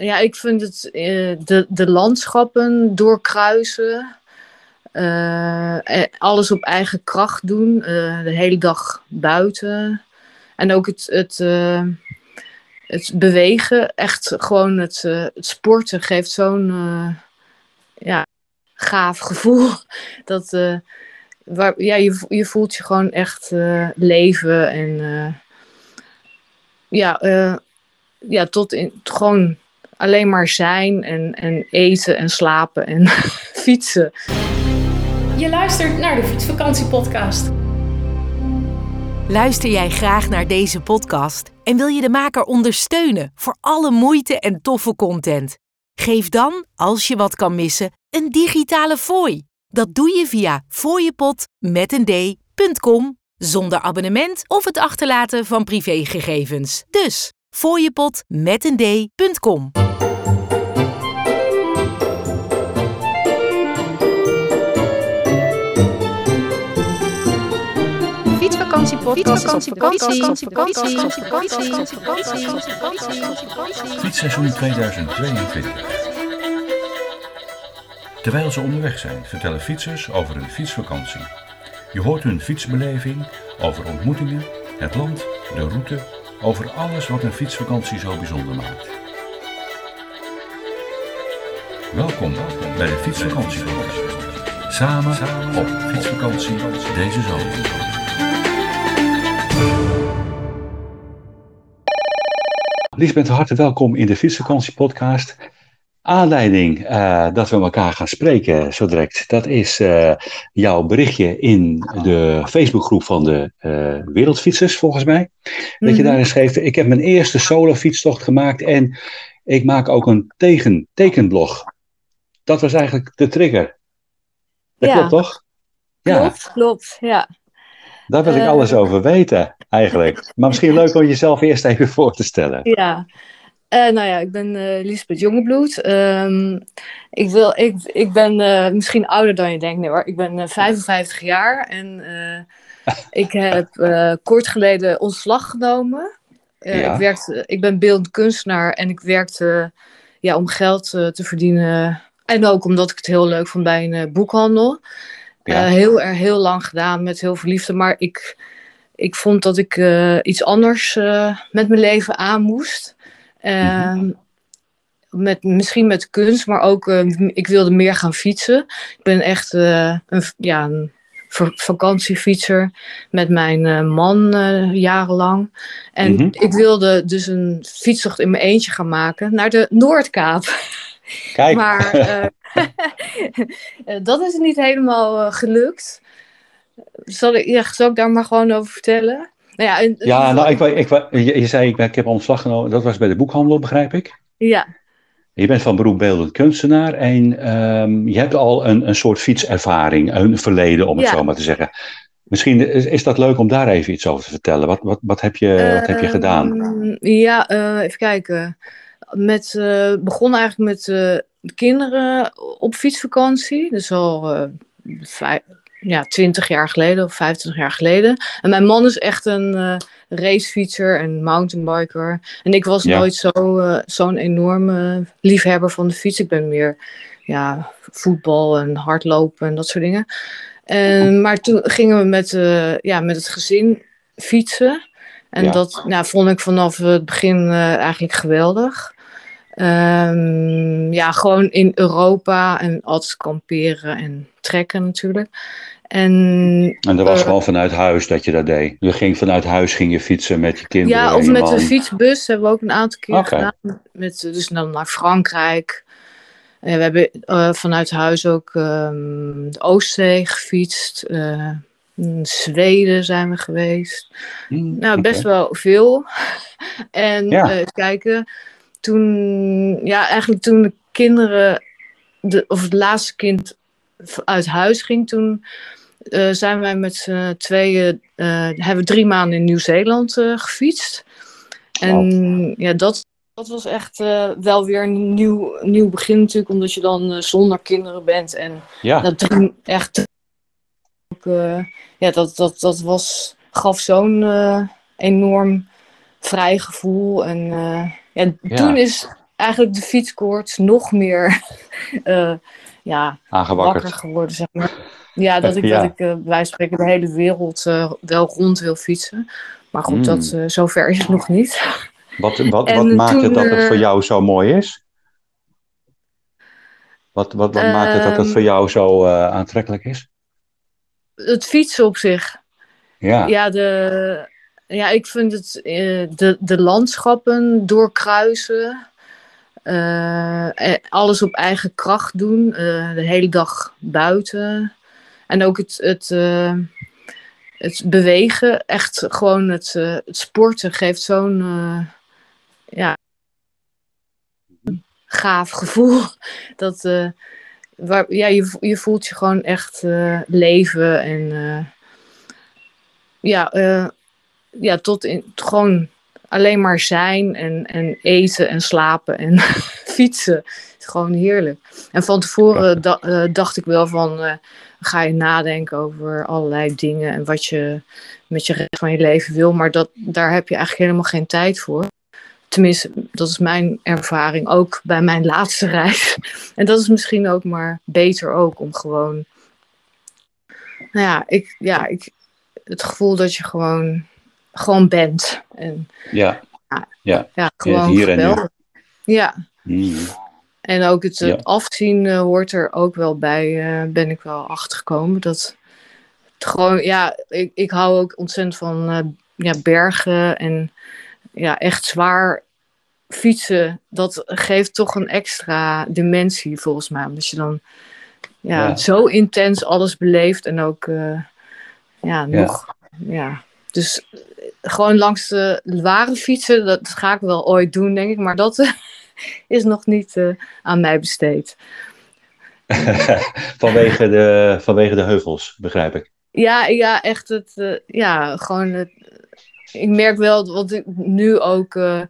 ja, ik vind het eh, de, de landschappen doorkruisen. eh, eh, alles op eigen kracht doen. de hele dag buiten. En ook het, het, het bewegen. Echt gewoon het, het sporten geeft zo'n ja, gaaf gevoel. Dat, waar, ja, je, je voelt je gewoon echt leven. En ja, ja, tot in gewoon alleen maar zijn en, en eten en slapen en fietsen. Je luistert naar de Fietsvakantiepodcast. Luister jij graag naar deze podcast en wil je de maker ondersteunen voor alle moeite en toffe content? Geef dan, als je wat kan missen, een digitale fooi. Dat doe je via fooiepot met een d.com zonder abonnement of het achterlaten van privégegevens. Dus fooiepot met een d.com. Fietsvakantiepodcast op vakantie. Fietsseizoen 2022. Terwijl ze onderweg zijn, vertellen fietsers over hun fietsvakantie. Je hoort hun fietsbeleving, over ontmoetingen, het land, de route, over alles wat een fietsvakantie zo bijzonder maakt. Welkom bij de Fietsvakantie. Samen op fietsvakantie deze zomer. Lisbeth, harte welkom in de Fietsvakantiepodcast. Aanleiding eh, dat we elkaar gaan spreken zo direct, dat is eh, jouw berichtje in de Facebookgroep van de eh, Wereldfietsers, volgens mij. Dat je Mhm. daarin schreef, ik heb mijn eerste solo fietstocht gemaakt en ik maak ook een tegen, tekenblog. Dat was eigenlijk de trigger. Dat Ja. klopt toch? Ja, Klopt, klopt, ja. daar wil ik alles over weten, eigenlijk. Maar misschien leuk om jezelf eerst even voor te stellen. Ja, Eh, nou ja, ik ben eh Lisbeth Jongebloed. Ehm, ik, wil, ik, ik ben eh, misschien ouder dan je denkt, nee hoor. Ik ben eh, 55 jaar en ik heb kort geleden ontslag genomen. Ja. ik, werkte, ik ben beeldend kunstenaar en ik werkte ja, om geld te verdienen. En ook omdat ik het heel leuk vond bij een boekhandel. Ja. Heel heel lang gedaan met heel veel liefde. Maar ik, ik vond dat ik eh, iets anders eh, met mijn leven aan moest. Ehm, met, misschien met kunst, maar ook eh, ik wilde meer gaan fietsen. Ik ben echt een, ja, een va- vakantiefietser met mijn man jarenlang. En Mhm. ik wilde dus een fietstocht in mijn eentje gaan maken naar de Noordkaap. Kijk, Maar dat is niet helemaal gelukt. Zal ik, ja, zal ik daar maar gewoon over vertellen? Nou ja, en- Ja, nou, ik, ik, je, je zei, ik, ik heb ontslag genomen. Dat was bij de boekhandel, begrijp ik. ja, Je bent van beroep beeldend kunstenaar en ehm, je hebt al een, een soort fietservaring, een verleden, om het Ja. zo maar te zeggen. Misschien is, is dat leuk om daar even iets over te vertellen. Wat, wat, wat, heb, je, wat heb je gedaan? Ehm, Ja, eh, even kijken. Met, eh begon eigenlijk met eh, de kinderen op fietsvakantie. Dus al vijf, ja, 20 jaar geleden of 25 jaar geleden. En mijn man is echt een eh, racefietser en mountainbiker. En ik was Ja. nooit zo, eh, zo'n enorme liefhebber van de fiets. Ik ben meer ja, voetbal en hardlopen en dat soort dingen. En, maar toen gingen we met, eh, ja, met het gezin fietsen. En Ja. dat nou, vond ik vanaf het begin eigenlijk geweldig. Ehm, ja, gewoon in Europa en altijd kamperen en trekken natuurlijk. En En dat was eh, gewoon vanuit huis dat je dat deed. Je ging vanuit huis ging je fietsen met je kinderen ja, of met man. de fietsbus hebben we ook een aantal keer gedaan. Met, dus dan naar Frankrijk. En we hebben eh, vanuit huis ook ehm, de Oostzee gefietst. Eh, in Zweden zijn we geweest. Hm, Nou, best wel veel. en Ja. eh, kijken. Toen, ja, eigenlijk toen de kinderen, de, of het laatste kind uit huis ging, toen eh, zijn wij met z'n tweeën, eh, hebben we drie maanden in Nieuw-Zeeland eh, gefietst. En ja, dat, dat was echt wel weer een nieuw, nieuw begin natuurlijk, omdat je dan zonder kinderen bent. En Ja, dat drie, echt ook, ja, dat, dat, dat was, gaf zo'n enorm vrij gevoel. En ja, Ja. toen is eigenlijk de fietskoorts nog meer uh, ja, Aangewakkerd. wakker geworden, zeg maar. Ja, dat ik, Ja. dat ik uh, wij spreken de hele wereld uh, wel rond wil fietsen. Maar goed, Mm. dat, uh, zover is het nog niet. Wat, wat, wat maakt het dat het eh, voor jou zo mooi is? Wat, wat, wat maakt het dat het Ehm. voor jou zo eh, aantrekkelijk is? Het fietsen op zich. Ja, Ja, de, ja ik vind het eh, de, de landschappen doorkruisen. eh, eh, alles op eigen kracht doen. eh, de hele dag buiten. En ook het, het, eh, het bewegen. Echt gewoon het, eh, het sporten geeft zo'n eh, ja, gaaf gevoel. Dat, waar, ja, je, je voelt je gewoon echt leven en ja, ja, tot in gewoon alleen maar zijn en, en eten en slapen en fietsen. Het is gewoon heerlijk. En van tevoren da- dacht ik wel van, ga je nadenken over allerlei dingen en wat je met je rest van je leven wil. Maar dat, daar heb je eigenlijk helemaal geen tijd voor. Tenminste, dat is mijn ervaring ook bij mijn laatste reis. En dat is misschien ook maar beter ook om gewoon, nou ja, ik, ja, ik, het gevoel dat je gewoon, gewoon bent. En ja. ja, gewoon hier en nu. Ja, Mm. En ook het, Ja. afzien eh, hoort er ook wel bij, eh, ben ik wel achtergekomen. Dat het gewoon, ja, ik, ik hou ook ontzettend van eh, ja, bergen en ja, echt zwaar fietsen. Dat geeft toch een extra dimensie volgens mij. Omdat je dan ja, Ja. zo intens alles beleeft en ook eh, ja, nog, ja. Dus eh, gewoon langs de ware fietsen, dat ga ik wel ooit doen, denk ik. Maar dat eh, is nog niet eh, aan mij besteed. vanwege, de, vanwege de heuvels, begrijp ik. Ja, ja echt het, eh, ja, gewoon het, ik merk wel, wat ik nu ook, eh,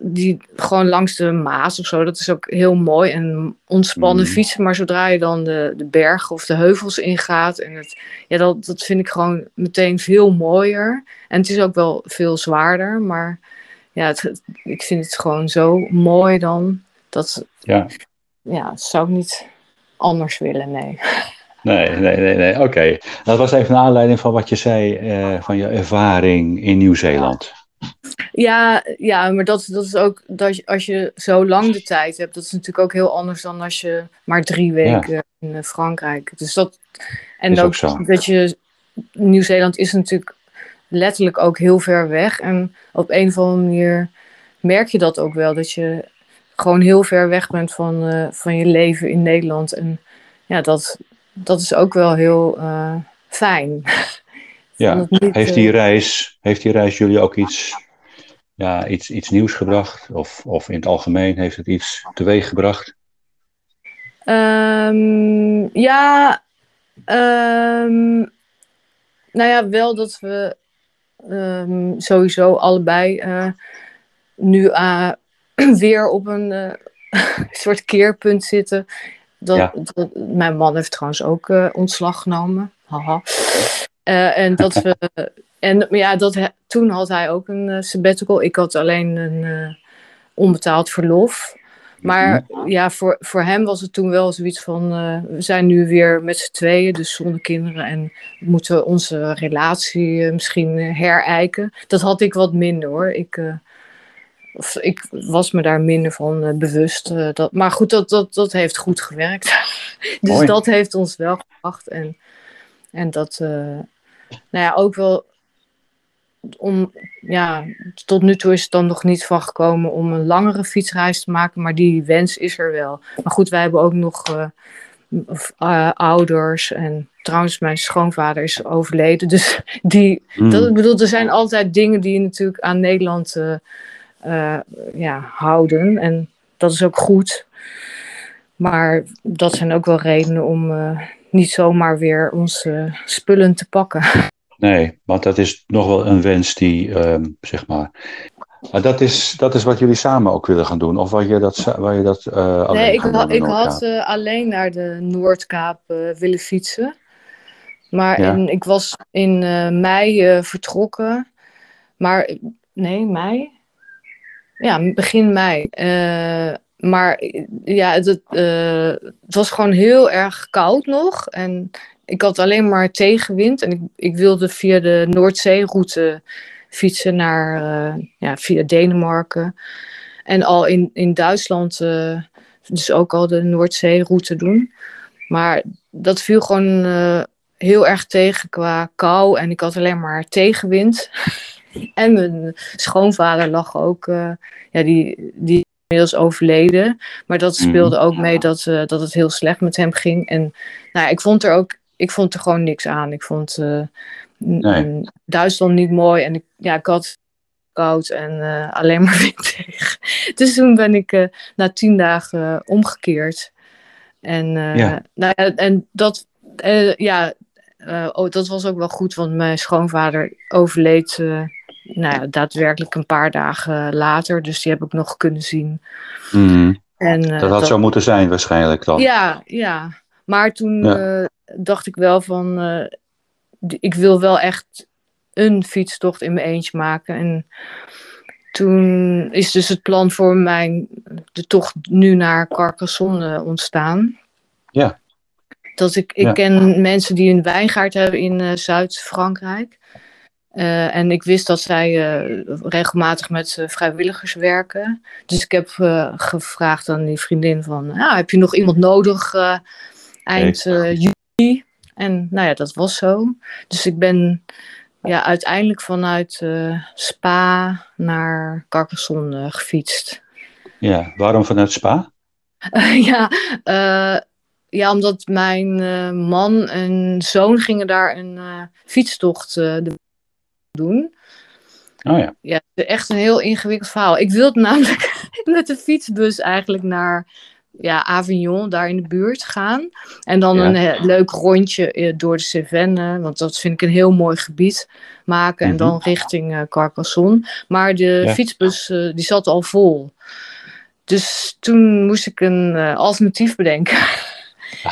die gewoon langs de Maas of zo, dat is ook heel mooi en ontspannen Mhm. fietsen. Maar zodra je dan de, de bergen of de heuvels ingaat, en het, ja, dat, dat vind ik gewoon meteen veel mooier. En het is ook wel veel zwaarder, maar ja, het, ik vind het gewoon zo mooi dan, dat, Ja. ja, dat zou ik niet anders willen, nee. Nee, nee, nee, nee. oké. Dat was even een aanleiding van wat je zei eh, van je ervaring in Nieuw-Zeeland. Ja, ja, maar dat, dat is ook dat je, als je zo lang de tijd hebt, dat is natuurlijk ook heel anders dan als je maar drie weken in eh, Frankrijk. Dus dat en Is ook ook zo. dat je Nieuw-Zeeland is natuurlijk letterlijk ook heel ver weg en op een of andere manier merk je dat ook wel dat je gewoon heel ver weg bent van, eh, van je leven in Nederland en ja, dat, dat is ook wel heel eh, fijn. Ja. Niet, Heeft eh, die reis, heeft die reis jullie ook iets, ja, iets, iets nieuws gebracht? Of, of in het algemeen heeft het iets teweeg gebracht? Ehm, ja, ehm, nou ja, wel dat we ehm, sowieso allebei eh, nu eh, weer op een eh, soort keerpunt zitten. Dat, Ja. dat- mijn man heeft trouwens ook ontslag genomen. Haha. En dat we. En ja, dat, toen had hij ook een sabbatical. Ik had alleen een onbetaald verlof. Maar ja, voor, voor hem was het toen wel zoiets van: eh, we zijn nu weer met z'n tweeën, dus zonder kinderen. En moeten we onze relatie eh, misschien herijken. Dat had ik wat minder hoor. Ik, eh, of, ik was me daar minder van bewust. dat, maar goed, dat, dat, dat heeft goed gewerkt. dus Mooi. dat heeft ons wel gebracht. En, en dat, nou ja, ook wel om, ja, tot nu toe is het dan nog niet van gekomen om een langere fietsreis te maken, maar die wens is er wel. Maar goed, wij hebben ook nog eh, eh, ouders en trouwens mijn schoonvader is overleden, dus die, Hmm. dat, ik bedoel, er zijn altijd dingen die je natuurlijk aan Nederland eh, ja, houden en dat is ook goed. Maar dat zijn ook wel redenen om niet zomaar weer onze spullen te pakken. Nee, want dat is nog wel een wens die, ehm, zeg maar. Maar dat is, dat is wat jullie samen ook willen gaan doen? Of waar je dat, waar je dat eh alleen Nee, ik, ha- ik had eh, alleen naar de Noordkaap eh, willen fietsen. Maar Ja. in, ik was in eh, mei vertrokken. Maar nee, mei? ja, begin mei. Maar ja, het, het was gewoon heel erg koud nog. En ik had alleen maar tegenwind. En ik, ik wilde via de Noordzeeroute fietsen naar, eh, ja, via Denemarken. En al in, in Duitsland eh, dus ook al de Noordzeeroute doen. Maar dat viel gewoon eh, heel erg tegen qua kou. En ik had alleen maar tegenwind. en mijn schoonvader lag ook, ja, die, die is inmiddels overleden. Maar dat Mhm. speelde ook mee dat, dat het heel slecht met hem ging. En nou, ja, ik vond er ook, ik vond er gewoon niks aan. Ik vond eh, Nee. Duitsland niet mooi. En ik, ja, ik had koud en eh, alleen maar wind tegen. Dus toen ben ik eh, na tien dagen omgekeerd. En, Ja. nou ja, en dat, ja, oh, dat was ook wel goed, want mijn schoonvader overleed nou ja, daadwerkelijk een paar dagen later. Dus die heb ik nog kunnen zien. Mhm. En, Dat had zo moeten zijn waarschijnlijk dan. ja, ja. Maar toen Ja. Dacht ik wel van, eh, ik wil wel echt een fietstocht in mijn eentje maken. En toen is dus het plan voor mijn, de tocht nu naar Carcassonne eh, ontstaan. Ja. Dat ik, ik Ja. ken mensen die een wijngaard hebben in eh, Zuid-Frankrijk. En ik wist dat zij regelmatig met vrijwilligers werken. Dus ik heb gevraagd aan die vriendin van, ja, heb je nog iemand nodig eind juli? En nou ja, dat was zo. Dus ik ben ja, uiteindelijk vanuit eh, Spa naar Carcassonne eh, gefietst. Ja, waarom vanuit Spa? ja, eh, ja, omdat mijn man en zoon gingen daar een fietstocht doen. Oh ja. Ja, echt een heel ingewikkeld verhaal. Ik wilde namelijk met de fietsbus eigenlijk naar ja, Avignon, daar in de buurt gaan. En dan Ja. een eh, leuk rondje eh, door de Cévennes, want dat vind ik een heel mooi gebied, maken. En Mhm. dan richting eh, Carcassonne. Maar de Ja. fietsbus die zat al vol. Dus toen moest ik een alternatief bedenken.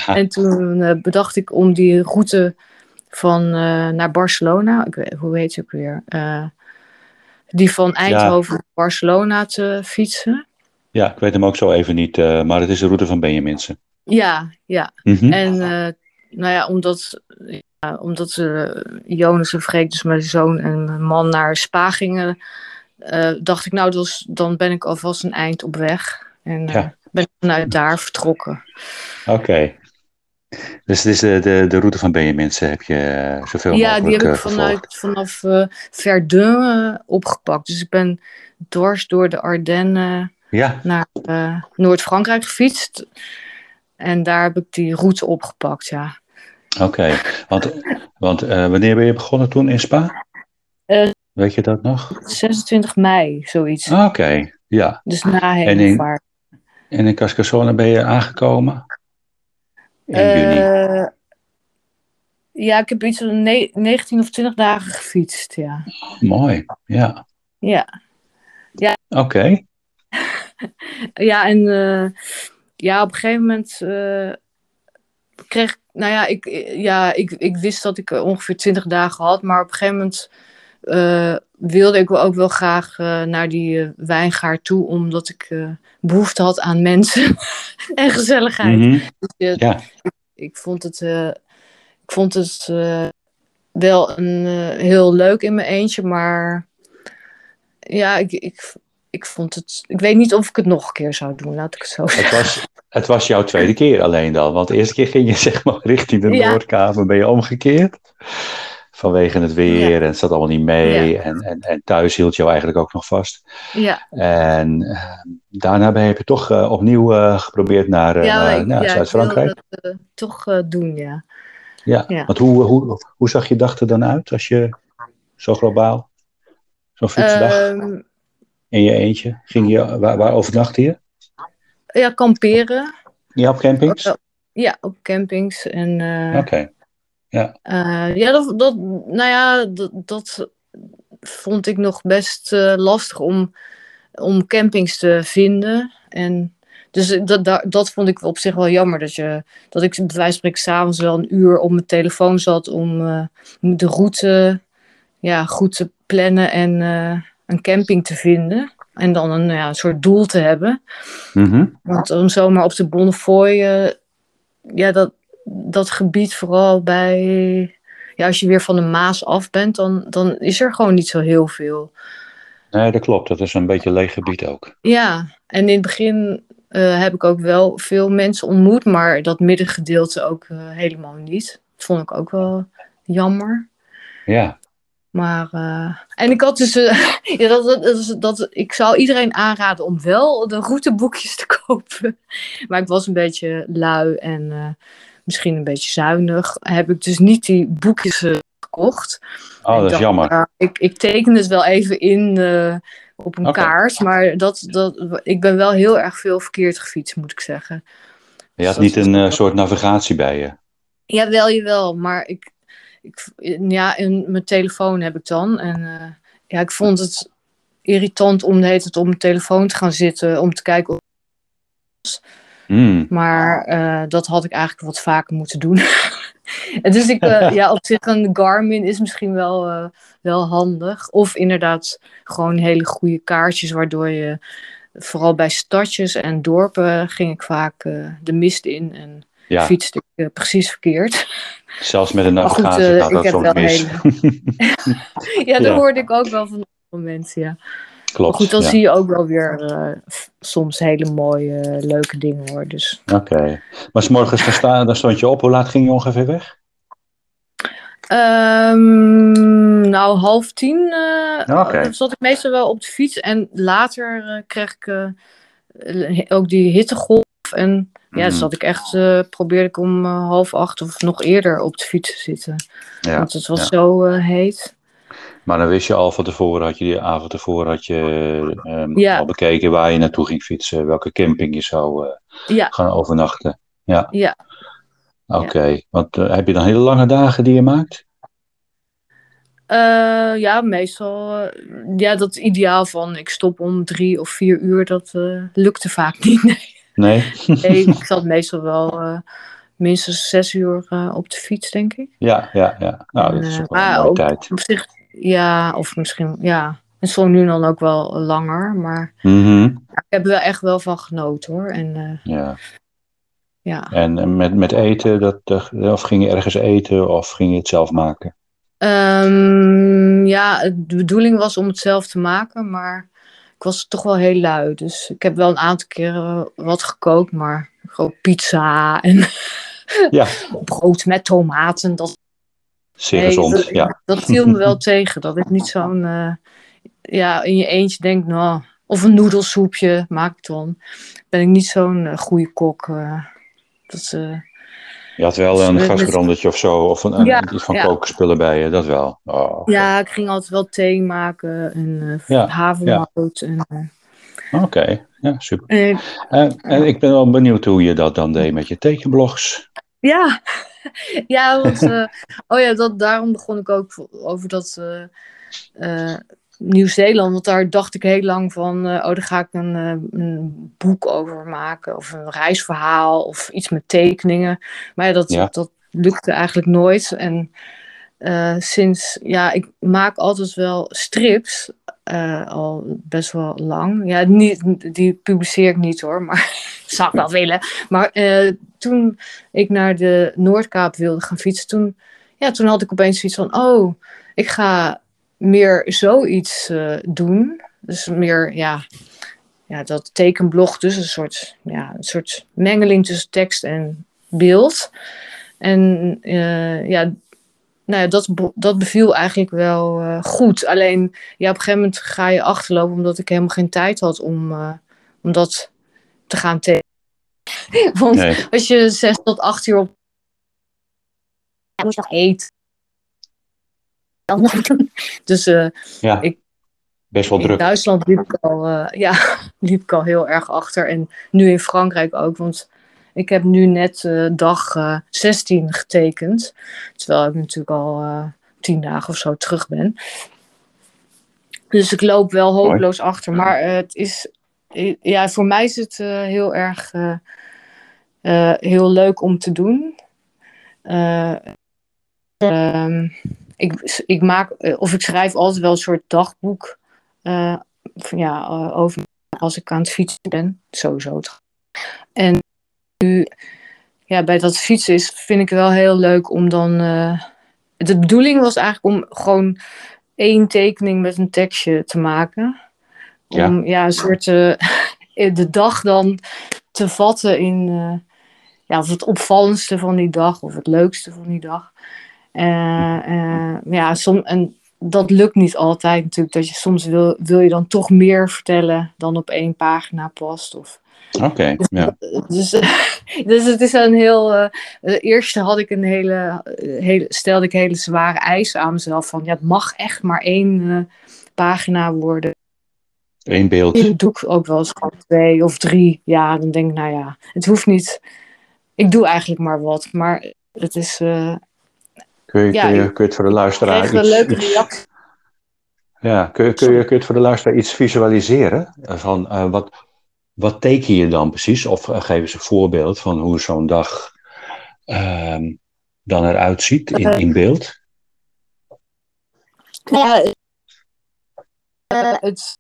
En toen bedacht ik om die route van naar Barcelona, ik weet, hoe heet ze ook weer? Die van Eindhoven naar Barcelona te fietsen. Ja, ik weet hem ook zo even niet, eh, maar het is de route van Benjaminsen. Ja, ja. Mhm. En eh, nou ja, omdat, ja, omdat eh, Jonas en Freek, dus mijn zoon en mijn man, naar Spa gingen, dacht ik, nou, dus, dan ben ik alvast een eind op weg. En Ja. ben ik vanuit daar vertrokken. Oké. Dus het is de, de, de route van Benjaminsen heb je zoveel Ja, die mogelijk heb ik eh, vervolgd. vanuit, vanaf eh, Verdun opgepakt. Dus ik ben dwars door de Ardennen Ja, naar eh, Noord-Frankrijk gefietst. En daar heb ik die route opgepakt, ja. oké. Want, want eh, wanneer ben je begonnen toen in Spa? Eh, weet je dat nog? 26 mei, zoiets. Ah, Oké, ja. Dus na in- hemelvaart. En in Carcassonne ben je aangekomen? In juni. Ja, ik heb iets van ne- 19 of 20 dagen gefietst, ja. Mooi, ja. Ja, Oké, ja en eh, ja, op een gegeven moment eh, kreeg ik, nou ja, ik, ja ik, ik wist dat ik ongeveer 20 dagen had, maar op een gegeven moment eh, wilde ik ook wel graag eh, naar die eh, wijngaard toe, omdat ik eh, behoefte had aan mensen en gezelligheid. Mhm. Dus, eh, ja. ik vond het, eh, ik vond het eh, wel een, eh, heel leuk in mijn eentje, maar ja, ik, ik, ik vond het. Ik weet niet of ik het nog een keer zou doen, laat ik het zo Het was, het was jouw tweede keer alleen dan, want de eerste keer ging je zeg maar richting de Ja. Noordkamer, ben je omgekeerd. Vanwege het weer en het zat allemaal niet mee Ja. en, en, en thuis hield jou eigenlijk ook nog vast. Ja, En eh, daarna ben je toch eh, opnieuw eh, geprobeerd naar, naar, Zuid-Frankrijk. toch doen, ja. Ja, want hoe, hoe, hoe zag je dag er dan uit als je zo globaal, zo'n fietsdag Ehm, in je eentje, ging je, waar, waar overnachtte je? ja, kamperen. Ja, op campings? Oh, Ja, op campings. En eh, Oké, Eh, ja, dat, dat, nou ja, dat, dat vond ik nog best eh, lastig om, om campings te vinden. En dus dat, dat, dat vond ik op zich wel jammer. Dat, je, dat ik bij wijze van spreken s'avonds wel een uur op mijn telefoon zat om de route ja, goed te plannen en een camping te vinden. En dan een, ja, een soort doel te hebben. Mhm. Want om zomaar op de Bonnefoy, eh, ja, dat, dat gebied vooral bij, ja, als je weer van de Maas af bent, dan, dan is er gewoon niet zo heel veel. Nee, dat klopt. Dat is een beetje leeg gebied ook. Ja, en in het begin eh, heb ik ook wel veel mensen ontmoet, maar dat middengedeelte ook eh, helemaal niet. Dat vond ik ook wel jammer. Ja. Maar, eh, en ik had dus, eh, ja, dat, dat, dat, dat, ik zou iedereen aanraden om wel de routeboekjes te kopen. Maar ik was een beetje lui en eh, misschien een beetje zuinig. Heb ik dus niet die boekjes gekocht. Oh, dat is dacht, jammer. ja, ik, ik teken het wel even in op een kaart, maar dat, dat, ik ben wel heel erg veel verkeerd gefietst, moet ik zeggen. Je had dat niet een soort navigatie bij je. Ja, wel, jawel. Maar ik, ik, ja, in mijn telefoon heb ik dan. En eh, ja, ik vond het irritant om de hele tijd op mijn telefoon te gaan zitten om te kijken. Of, Hmm. maar eh, dat had ik eigenlijk wat vaker moeten doen. en dus ik, eh, ja, op zich een Garmin is misschien wel, wel handig. Of inderdaad gewoon hele goede kaartjes, waardoor je vooral bij stadjes en dorpen ging ik vaak de mist in en Ja, fietste ik precies verkeerd. Zelfs met een Maar goed, navigatie eh, gaat dat soms mis. Ja, dat hoorde ik ook wel van andere mensen, ja. Maar Klopt. goed, dan ja. zie je ook wel weer eh, soms hele mooie, leuke dingen hoor. Dus. Oké. Maar 's morgens dan, sta, dan stond je op. Hoe laat ging je ongeveer weg? Ehm, nou, half tien Oké. zat ik meestal wel op de fiets. En later kreeg ik ook die hittegolf. En ja, Mhm. zat ik echt, eh, probeerde ik om eh, half acht of nog eerder op de fiets te zitten. Ja. Want het was ja. zo eh, heet. Maar dan wist je al van tevoren, had je die avond tevoren had je, ehm, Ja. al bekeken waar je naartoe ging fietsen, welke camping je zou gaan overnachten. Ja. Ja. Oké, want heb je dan hele lange dagen die je maakt? Ja, meestal. ja, dat ideaal van ik stop om drie of vier uur, dat lukte vaak niet. Nee, Nee? Nee, ik zat meestal wel eh, minstens zes uur eh, op de fiets, denk ik. Ja, ja, ja. Nou, dat is ook eh, wel een ook- tijd. Op zich, ja, of misschien, ja. En zo nu dan ook wel langer, maar Mhm, ik heb er wel echt wel van genoten hoor. En Ja. ja. En met, met eten, dat, of ging je ergens eten of ging je het zelf maken? Ehm, ja, de bedoeling was om het zelf te maken, maar ik was toch wel heel lui. Dus ik heb wel een aantal keren wat gekookt, maar gewoon pizza en Ja, brood met tomaten. Dat, zeer nee, gezond. dat, Ja. dat viel me wel tegen. Dat ik niet zo'n, eh, ja, in je eentje denk, nou, of een noedelsoepje maak ik dan. Ben ik niet zo'n eh, goede kok. eh. dat, Je had wel een Met- gasbrandetje of zo, of een, een- Ja, iets van ja. kookspullen bij je, dat wel. Oh, ja, ik ging altijd wel thee maken en eh Ja, havermout. En, eh, Oké, ja, super. en En, en ik ben wel benieuwd hoe je dat dan deed met je tekenblogs. Ja, ja, want eh, oh ja, dat, daarom begon ik ook over dat eh, eh, Nieuw-Zeeland. Want daar dacht ik heel lang van, eh, oh, daar ga ik een, eh, een boek over maken. Of een reisverhaal of iets met tekeningen. Maar ja, dat, Ja. dat lukte eigenlijk nooit. En eh, sinds, ja, ik maak altijd wel strips. al best wel lang. Ja, niet, die publiceer ik niet hoor, maar zou ik wel willen. Maar toen ik naar de Noordkaap wilde gaan fietsen, toen, ja, toen had ik opeens zoiets van, oh, ik ga meer zoiets eh, doen. Dus meer, ja, ja, dat tekenblog, dus een soort, ja, een soort mengeling tussen tekst en beeld. En eh, ja, nou ja, dat, dat beviel eigenlijk wel eh, goed. Alleen, ja, op een gegeven moment ga je achterlopen, omdat ik helemaal geen tijd had om, om dat te gaan tekenen. Want Nee, als je zes tot acht uur op. Moest nog eten. Dus eh, ja, ik- best wel in druk. Duitsland liep ik, al, eh, ja, liep ik al heel erg achter. En nu in Frankrijk ook. Want ik heb nu net eh, dag eh 16 getekend. Terwijl ik natuurlijk al tien dagen of zo terug ben. Dus ik loop wel hopeloos achter. Maar het is. Ja, voor mij is het heel erg. heel leuk om te doen. Eh, ehm, ik, ik maak, eh, of ik schrijf altijd wel een soort dagboek. eh, ja, eh, over als ik aan het fietsen ben. Sowieso. En nu, ja, bij dat fietsen is, vind ik het wel heel leuk om dan. de bedoeling was eigenlijk om gewoon één tekening met een tekstje te maken. Ja. Om ja, een soort de dag dan te vatten in ja, of het opvallendste van die dag of het leukste van die dag. Eh, eh, ja, som, en dat lukt niet altijd natuurlijk. Dat je soms wil, wil je dan toch meer vertellen dan op één pagina past. Of, Oké, ja. dus, dus het is een heel. de eerste had ik een hele, hele. stelde ik hele zware eisen aan mezelf. Van ja, het mag echt maar één pagina worden. Eén beeld. Ik doe ik ook wel eens gewoon twee of drie. Ja, dan denk ik, nou ja, het hoeft niet. Ik doe eigenlijk maar wat. Maar het is. Kun je, Ja, kun je, kun je het voor de luisteraar kreeg een iets, leuke iets- reactie. Ja, kun je, kun, je, kun je het voor de luisteraar iets visualiseren? Eh, Van, eh, wat, wat teken je dan precies? Of eh, geef eens een voorbeeld van hoe zo'n dag ehm, dan eruit ziet in, in beeld. Ja, eh, het.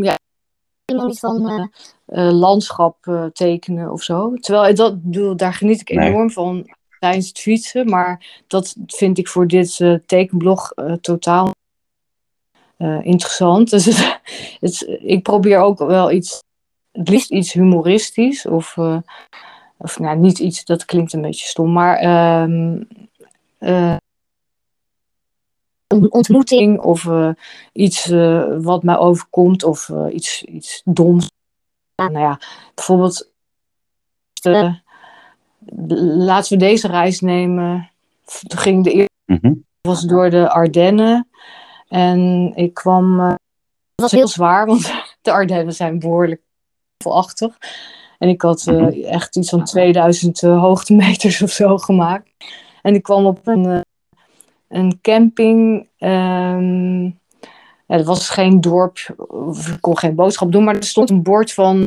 Ja, van eh, eh, landschap eh, tekenen of zo. Terwijl dat, daar geniet ik Nee. enorm van tijdens het fietsen. Maar dat vind ik voor dit eh, tekenblog eh, totaal eh, interessant. Dus het, ik probeer ook wel iets, het liefst iets humoristisch. Of, of nou, niet iets, dat klinkt een beetje stom. Maar ehm, eh, een ontmoeting of iets wat mij overkomt of iets, iets doms. Nou ja, bijvoorbeeld, laten we deze reis nemen. Toen ging de eerste Mhm. was door de Ardennen en ik kwam. eh, het was heel zwaar, want de Ardennen zijn behoorlijk volachtig. En ik had eh, echt iets van 2000 eh, hoogtemeters of zo gemaakt. En ik kwam op een, een camping. ehm, ja, het was geen dorp, ik kon geen boodschap doen, maar er stond een bord van.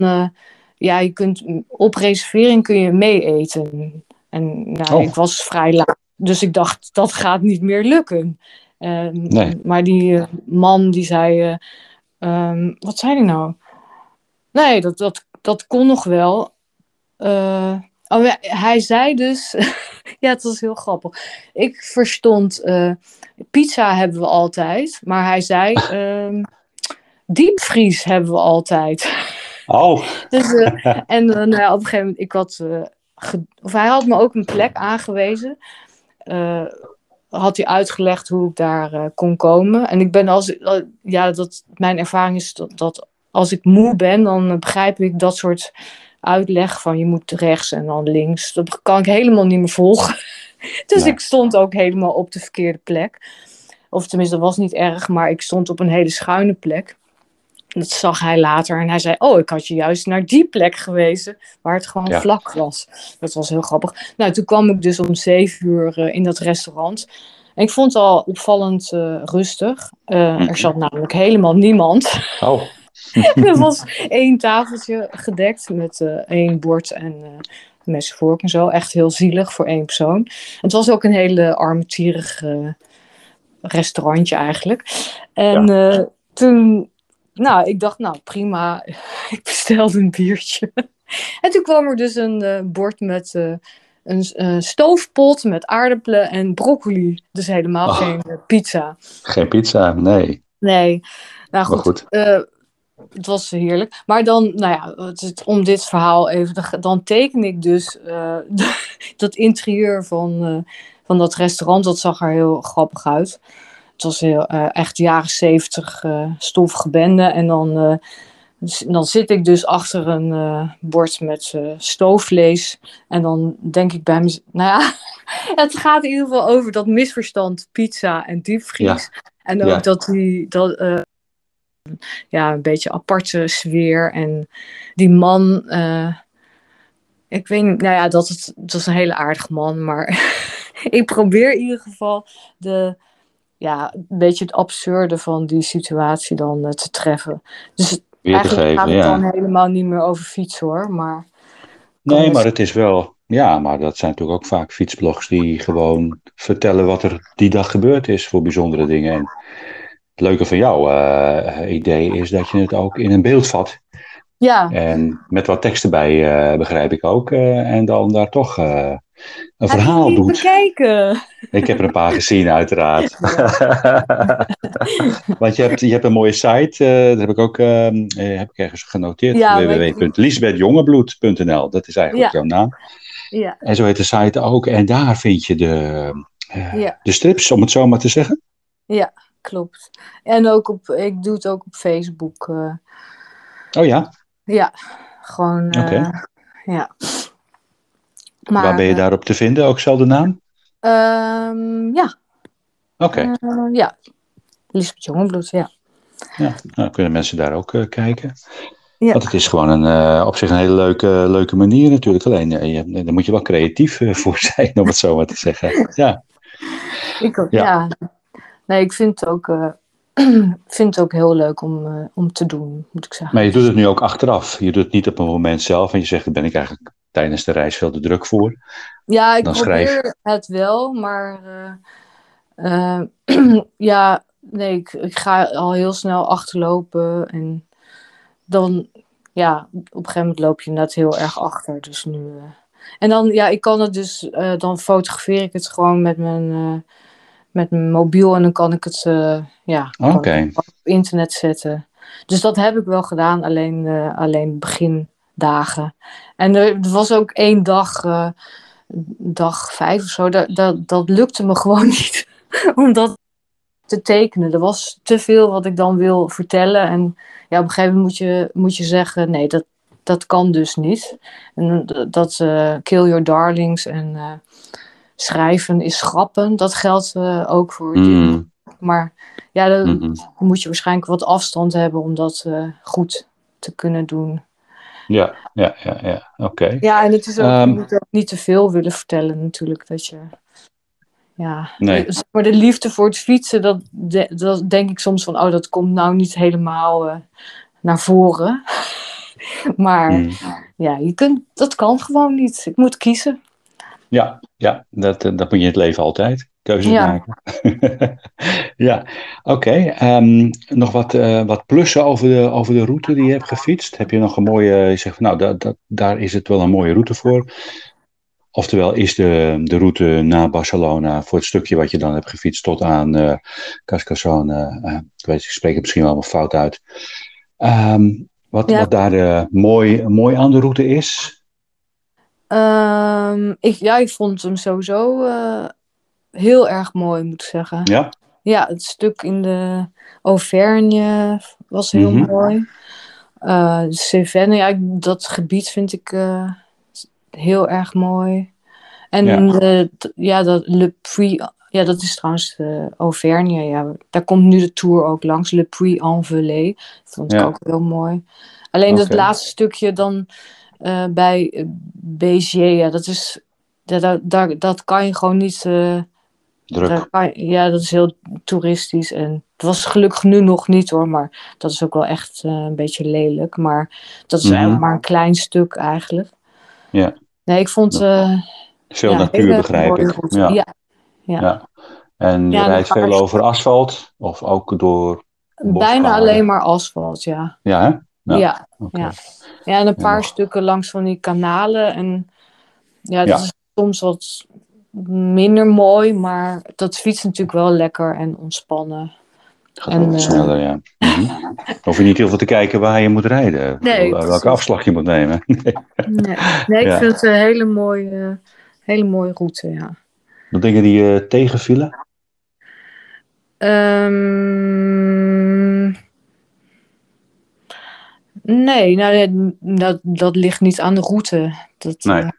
Ja, je kunt op reservering kun je mee eten. En nou, Oh. ik was vrij laat, dus ik dacht dat gaat niet meer lukken. Ehm, Nee. Maar die eh, man die zei, eh, ehm, wat zei hij nou? Nee, dat, dat, dat kon nog wel. Eh, oh ja, hij zei dus, ja, het was heel grappig. Ik verstond, pizza hebben we altijd, maar hij zei, ehm, diepvries hebben we altijd. Oh, Dus, eh, en eh, nou ja, op een gegeven moment, ik had, eh, of hij had me ook een plek aangewezen. Had hij uitgelegd hoe ik daar kon komen. En ik ben als, ja, dat, mijn ervaring is dat, dat als ik moe ben, dan begrijp ik dat soort uitleg van je moet rechts en dan links. Dat kan ik helemaal niet meer volgen. dus Nee. ik stond ook helemaal op de verkeerde plek. Of tenminste, dat was niet erg, maar ik stond op een hele schuine plek. Dat zag hij later en hij zei: Oh, ik had je juist naar die plek gewezen waar het gewoon Ja. vlak was. Dat was heel grappig. Nou, toen kwam ik dus om zeven uur eh, in dat restaurant. En ik vond het al opvallend eh, rustig. Eh, Mhm. Er zat namelijk helemaal niemand. oh. er was één tafeltje gedekt met één bord en mes, vork en zo. Echt heel zielig voor één persoon. Het was ook een hele armetierig eh, restaurantje eigenlijk. En toen, nou, ik dacht, nou prima, ik bestelde een biertje. en toen kwam er dus een eh, bord met eh, een stoofpot met aardappelen en broccoli. Dus helemaal Oh. geen pizza. Geen pizza, nee. Nee, nou goed. goed. eh, het was heerlijk. Maar dan, nou ja, het, om dit verhaal even, dan teken ik dus dat interieur van, van dat restaurant. Dat zag er heel grappig uit. Het was heel, eh, echt jaren zeventig eh stoffige bende. En dan, eh, dan zit ik dus achter een bord met stoofvlees. En dan denk ik bij mezelf, nou ja, het gaat in ieder geval over dat misverstand pizza en diepvries. En ook Ja. dat die, dat, ja, een beetje aparte sfeer. En die man, ik weet niet, nou ja, dat, het, dat is een hele aardige man, maar ik probeer in ieder geval de, ja, een beetje het absurde van die situatie dan eh, te treffen. Dus Weer eigenlijk geven, gaat het ja. dan helemaal niet meer over fietsen hoor, maar Nee, maar het- is wel. Ja, maar dat zijn natuurlijk ook vaak fietsblogs die gewoon vertellen wat er die dag gebeurd is voor bijzondere dingen. En het leuke van jouw eh, idee is dat je het ook in een beeld vat. Ja, En met wat tekst erbij, eh, begrijp ik ook. en dan daar toch een verhaal doet. bekijken? Ik heb er een paar gezien, uiteraard. Want je hebt, je hebt een mooie site, eh dat heb ik ook ehm, eh, heb ik ergens genoteerd. Ja, www.lisbethjongebloed.nl, dat is eigenlijk Ja. jouw naam. Ja, En zo heet de site ook. En daar vind je de, eh, Ja. de strips, om het zo maar te zeggen. klopt. En ook op, ik doe het ook op Facebook. Oh ja, ja, gewoon. Oké. ja. Maar, waar ben je eh, daarop te vinden? Ook zelfde naam? ehm, ja, Oké, eh, ja. Lisbeth Jongebloed, ja. ja. nou, kunnen mensen daar ook eh, kijken. Ja. Want het is gewoon een, eh, op zich een hele leuke, leuke manier natuurlijk. Alleen, je, daar moet je wel creatief voor zijn, om het zo maar te zeggen. Ja, Ik ook, Ja. ja. Nee, ik vind het ook, vind het ook heel leuk om, om te doen, moet ik zeggen. maar je doet het nu ook achteraf. Je doet het niet op een moment zelf. En je zegt, daar ben ik eigenlijk tijdens de reis veel te druk voor. Ja, ik Dan probeer schrijf. het wel, maar eh, eh, ja, nee, ik, ik ga al heel snel achterlopen en dan, ja, op een gegeven moment loop je inderdaad heel erg achter. Dus nu, eh, en dan, ja, ik kan het dus, dan fotografeer ik het gewoon met mijn, met mijn mobiel en dan kan ik het, ja, op internet zetten. Dus dat heb ik wel gedaan, alleen, alleen begindagen. En er, er was ook één dag, eh, dag vijf of zo, dat, dat, dat lukte me gewoon niet om dat te tekenen. Er was te veel wat ik dan wil vertellen. En ja, op een gegeven moment moet je, moet je zeggen, nee, dat, dat kan dus niet. En dat eh, kill your darlings en eh, schrijven is grappen, dat geldt ook voor Mm, maar ja, dan moet je waarschijnlijk wat afstand hebben om dat goed te kunnen doen. Ja, ja, ja, ja. Oké. Ja, en het is ook, Ehm. je moet ook niet te veel willen vertellen natuurlijk. Dat je, ja, Nee. zeg maar de liefde voor het fietsen, dat, de- dat denk ik soms van, oh, dat komt nou niet helemaal eh, naar voren. maar Mm. ja, je kunt, dat kan gewoon niet. Ik moet kiezen. Ja, ja dat, eh, dat moet je in het leven altijd. Keuzes Ja. maken. ja, oké. ehm, nog wat, eh, wat plussen over de, over de route die je hebt gefietst. Heb je nog een mooie, je zegt van nou, da, da- daar is het wel een mooie route voor. Oftewel is de, de route naar Barcelona voor het stukje wat je dan hebt gefietst tot aan eh Carcassonne. eh, ik weet, ik spreek het misschien wel wat fout uit. Ehm, wat, Ja. wat daar eh, mooi, mooi aan de route is. Ehm, ik, ja, ik vond hem sowieso heel erg mooi, moet ik zeggen. Ja, Ja, het stuk in de Auvergne was heel Mhm. mooi. Eh de Cévennes, ja, dat gebied vind ik eh, heel erg mooi. En Ja. de- ja, dat Le Puy, ja, dat is trouwens de Auvergne. Ja, daar komt nu de tour ook langs. Le Puy-en-Velay. Dat vond ik Ja. ook heel mooi. Alleen dat laatste stukje dan eh, bij eh, Béziers, ja, dat is... Dat, dat, dat kan je gewoon niet... druk. daar ja, dat is heel toeristisch. En het was gelukkig nu nog niet hoor, maar dat is ook wel echt eh, een beetje lelijk. Maar dat is Mhm. maar een klein stuk eigenlijk. Ja. Nee, ik vond... eh Veel ja, natuur begrijp ik. Ja. Ja, ja. En je rijdt veel over asfalt of ook door. bijna alleen maar asfalt, ja. Ja, hè? Ja, Ja, ja. En een paar stukken langs van die kanalen. En ja, dat is soms wat minder mooi, maar dat fietst natuurlijk wel lekker en ontspannen. Gaat En, wel wat eh, sneller, ja. Mhm. Hoef je niet heel veel te kijken waar je moet rijden. Nee, Welke precies. afslag je moet nemen. Nee, nee ik Ja. vind het een hele mooie, hele mooie route, ja. De dingen die je tegenvielen? Ehm, nee, nou, dat, dat ligt niet aan de route. Dat, Nee. eh,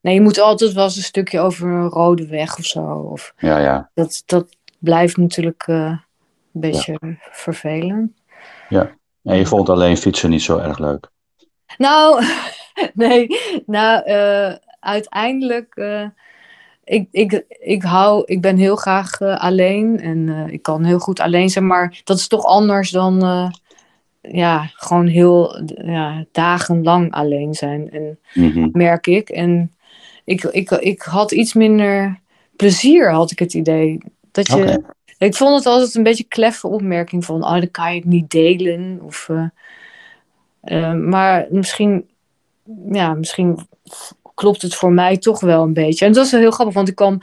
nee, je moet altijd wel eens een stukje over een rode weg of zo. Of, Ja, ja. dat, dat blijft natuurlijk eh, een beetje vervelend. En je vond alleen fietsen niet zo erg leuk. Nou, nee, nou, eh, uiteindelijk, eh, ik, ik, ik hou, ik ben heel graag alleen en ik kan heel goed alleen zijn, maar dat is toch anders dan, ja, gewoon heel, ja, dagenlang alleen zijn, en, Mhm. merk ik. En ik, ik, ik had iets minder plezier, had ik het idee. Dat je. Ik vond het altijd een beetje een kleffe opmerking van, oh, dan kan je het niet delen. Of, eh, eh, maar misschien, ja, misschien klopt het voor mij toch wel een beetje. En dat is heel grappig, want ik kwam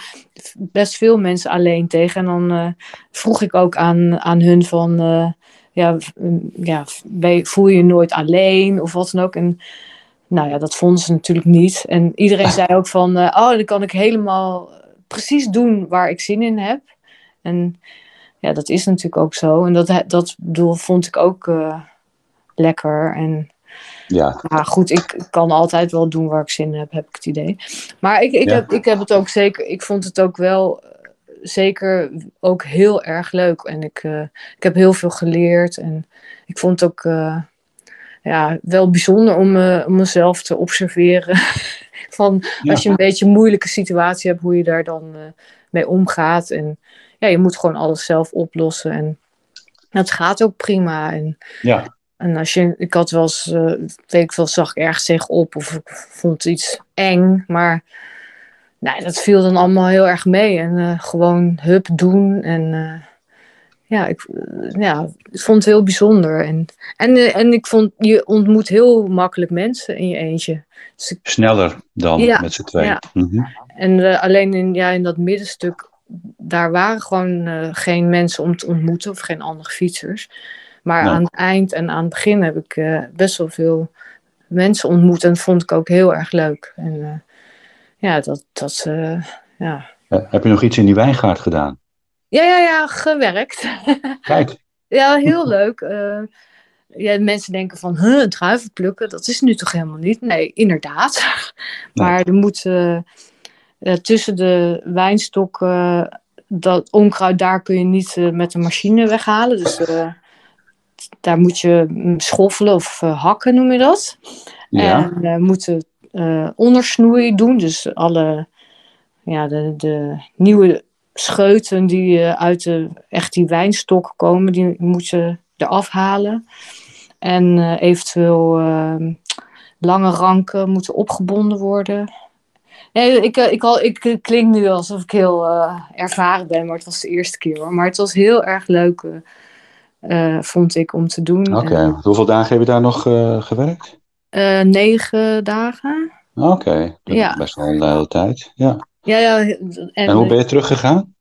best veel mensen alleen tegen. En dan eh, vroeg ik ook aan, aan hun van, ja, ja, voel je je nooit alleen of wat dan ook. En nou ja, dat vonden ze natuurlijk niet. En iedereen zei ook van, eh, oh, dan kan ik helemaal precies doen waar ik zin in heb. En ja, dat is natuurlijk ook zo. En dat, dat bedoel, vond ik ook eh, lekker. En Ja, maar goed, ik kan altijd wel doen waar ik zin in heb, heb ik het idee. Maar ik, ik, Ja. heb, ik heb het ook zeker, ik vond het ook wel eh, zeker ook heel erg leuk. En ik, eh, ik heb heel veel geleerd. En ik vond het ook eh, ja, wel bijzonder om, eh, om mezelf te observeren. Van Ja. als je een beetje een moeilijke situatie hebt, hoe je daar dan eh, mee omgaat. En ja, je moet gewoon alles zelf oplossen. En het gaat ook prima. En ja, en als je, ik had wel eens, eh, weet ik wel, zag ik ergens tegenop of ik vond iets eng, maar nee, dat viel dan allemaal heel erg mee. En gewoon hup doen en ja, ik, ja, ik vond het heel bijzonder. En, en, eh, en ik vond, je ontmoet heel makkelijk mensen in je eentje. Dus ik- sneller dan Ja, met z'n tweeën. ja. Mhm. en eh, alleen in, ja, in dat middenstuk, daar waren gewoon eh, geen mensen om te ontmoeten of geen andere fietsers. Maar aan het eind en aan het begin heb ik best wel veel mensen ontmoet en dat vond ik ook heel erg leuk. En ja, dat, dat ja. Heb je nog iets in die wijngaard gedaan? Ja, ja, ja, gewerkt. Kijk, ja, heel leuk. Eh, ja, mensen denken van, huh, druiven plukken, dat is nu toch helemaal niet? Nee, inderdaad. maar er moet eh, eh, tussen de wijnstokken, dat onkruid, daar kun je niet met een machine weghalen. Dus daar moet je mm, schoffelen of hakken, noem je dat. ja, En we moeten eh, ondersnoei doen. Dus alle ja, de, de nieuwe scheuten die eh, uit de, echt die wijnstok komen, die moet je eraf halen. En eh, eventueel ehm, lange ranken moeten opgebonden worden. Nee, ik, eh, ik, al, ik klink nu alsof ik heel ervaren ben, maar het was de eerste keer hoor. Maar het was heel erg leuk, vond ik, om te doen. oké. Hoeveel dagen heb je daar nog gewerkt? negen dagen. Oké, dat Ja. is best wel een hele tijd. Ja. Ja, ja. En, En hoe ben je teruggegaan?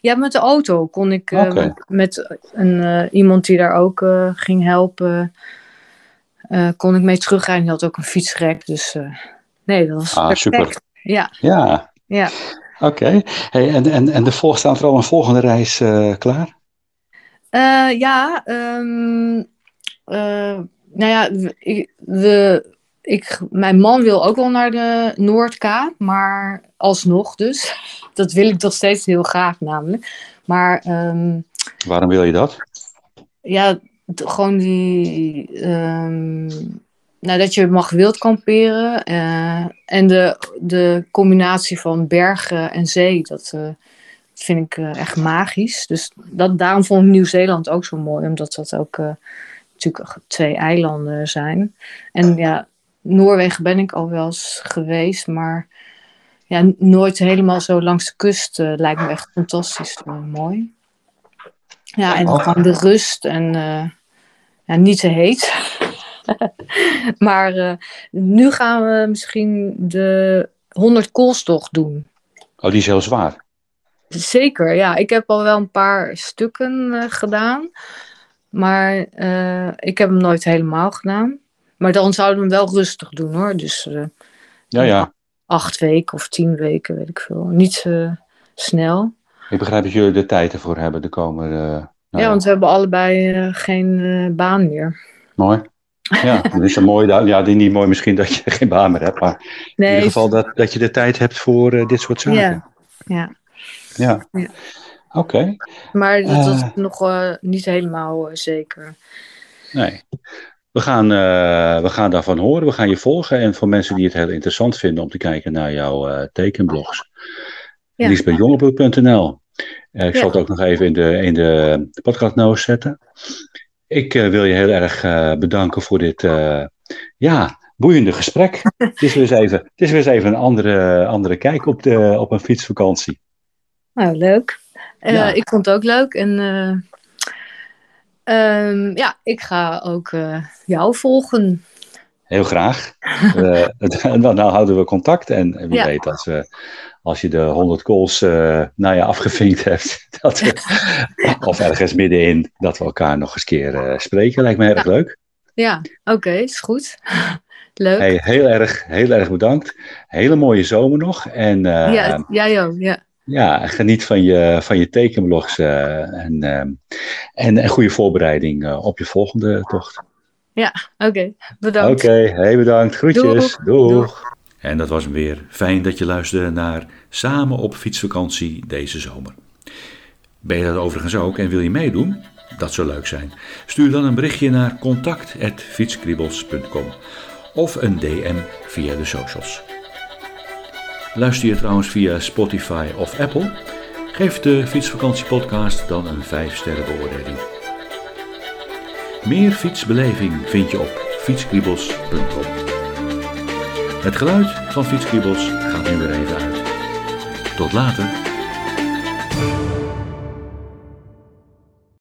Ja, met de auto kon ik eh, met een, eh, iemand die daar ook eh, ging helpen, kon ik mee terugrijden. Die had ook een fietsrek, dus nee, dat was Ah, perfect. super. Ja, Ja, ja. oké. Hey, en, en, en de volg, staat er al een volgende reis klaar? Ja, ehm, eh, nou ja, we, ik, mijn man wil ook wel naar de Noordkaap, maar alsnog dus. Dat wil ik nog steeds heel graag namelijk. Maar ehm, Waarom wil je dat? ja, gewoon die. ehm, nou, dat je mag wild kamperen. eh, en de, de combinatie van bergen en zee, dat eh, vind ik eh, echt magisch. Dus dat, daarom vond ik Nieuw-Zeeland ook zo mooi, omdat dat ook natuurlijk twee eilanden zijn. En ja, Noorwegen ben ik al wel eens geweest, maar ja, nooit helemaal zo langs de kust eh, lijkt me echt fantastisch mooi. Ja, en Oh. gewoon de rust en eh, ja, niet te heet. maar eh, nu gaan we misschien de 100 koolstocht doen. Oh, die is heel zwaar. Zeker, ja. Ik heb al wel een paar stukken gedaan. Maar ik heb hem nooit helemaal gedaan. Maar dan zouden we hem wel rustig doen hoor. Dus eh, Ja, ja. acht weken of tien weken, weet ik veel. Niet eh, snel. Ik begrijp dat jullie er tijd ervoor hebben de komende... eh, nou ja, want we hebben allebei geen baan meer. Mooi. Ja, dat is een mooi. Ja, die niet mooi misschien dat je geen baan meer hebt, maar in Nee, ieder geval dat, dat je de tijd hebt voor dit soort zaken. Ja, ja. Ja. Ja. Oké. Maar dat, is nog niet helemaal zeker. Nee. We gaan, eh, we gaan daarvan horen. We gaan je volgen. En voor mensen die het heel interessant vinden om te kijken naar jouw eh, tekenblogs. Ja. Liesbethjongebloed.nl Eh, Ik Ja. zal het ook nog even in de, in de podcast notes zetten. Ik eh, wil je heel erg eh, bedanken voor dit eh, ja, boeiende gesprek. het, is weer eens even, het is weer eens even een andere, andere kijk op, de, op een fietsvakantie. Nou, leuk. Eh, Ja. Ik vond het ook leuk. En eh, ehm, ja, ik ga ook eh, jou volgen. Heel graag. Het- nou, nou houden we contact. En wie Ja. weet dat we, als je de 100 calls eh nou ja, afgevinkt hebt, dat we, of ergens middenin, dat we elkaar nog eens keer eh, spreken. Lijkt me erg leuk. Ja, oké, is goed. leuk. Hey, heel, erg, heel erg bedankt. Hele mooie zomer nog. En ja, jij ook, ja. Ja, geniet van je, van je tekenblogs eh, en, ehm, en een goede voorbereiding eh, op je volgende tocht. Oké, bedankt. Oké, hey, bedankt. Groetjes. Doeg. Doeg. Doeg. En dat was hem weer. Fijn dat je luisterde naar Samen op fietsvakantie deze zomer. Ben je dat overigens ook en wil je meedoen? Dat zou leuk zijn. Stuur dan een berichtje naar contact.fietskriebels.com of een DM via de socials. Luister je trouwens via Spotify of Apple? Geef de Fietsvakantiepodcast dan een 5 sterren beoordeling. Meer fietsbeleving vind je op fietskriebels.com. Het geluid van Fietskriebels gaat nu weer even uit. Tot later.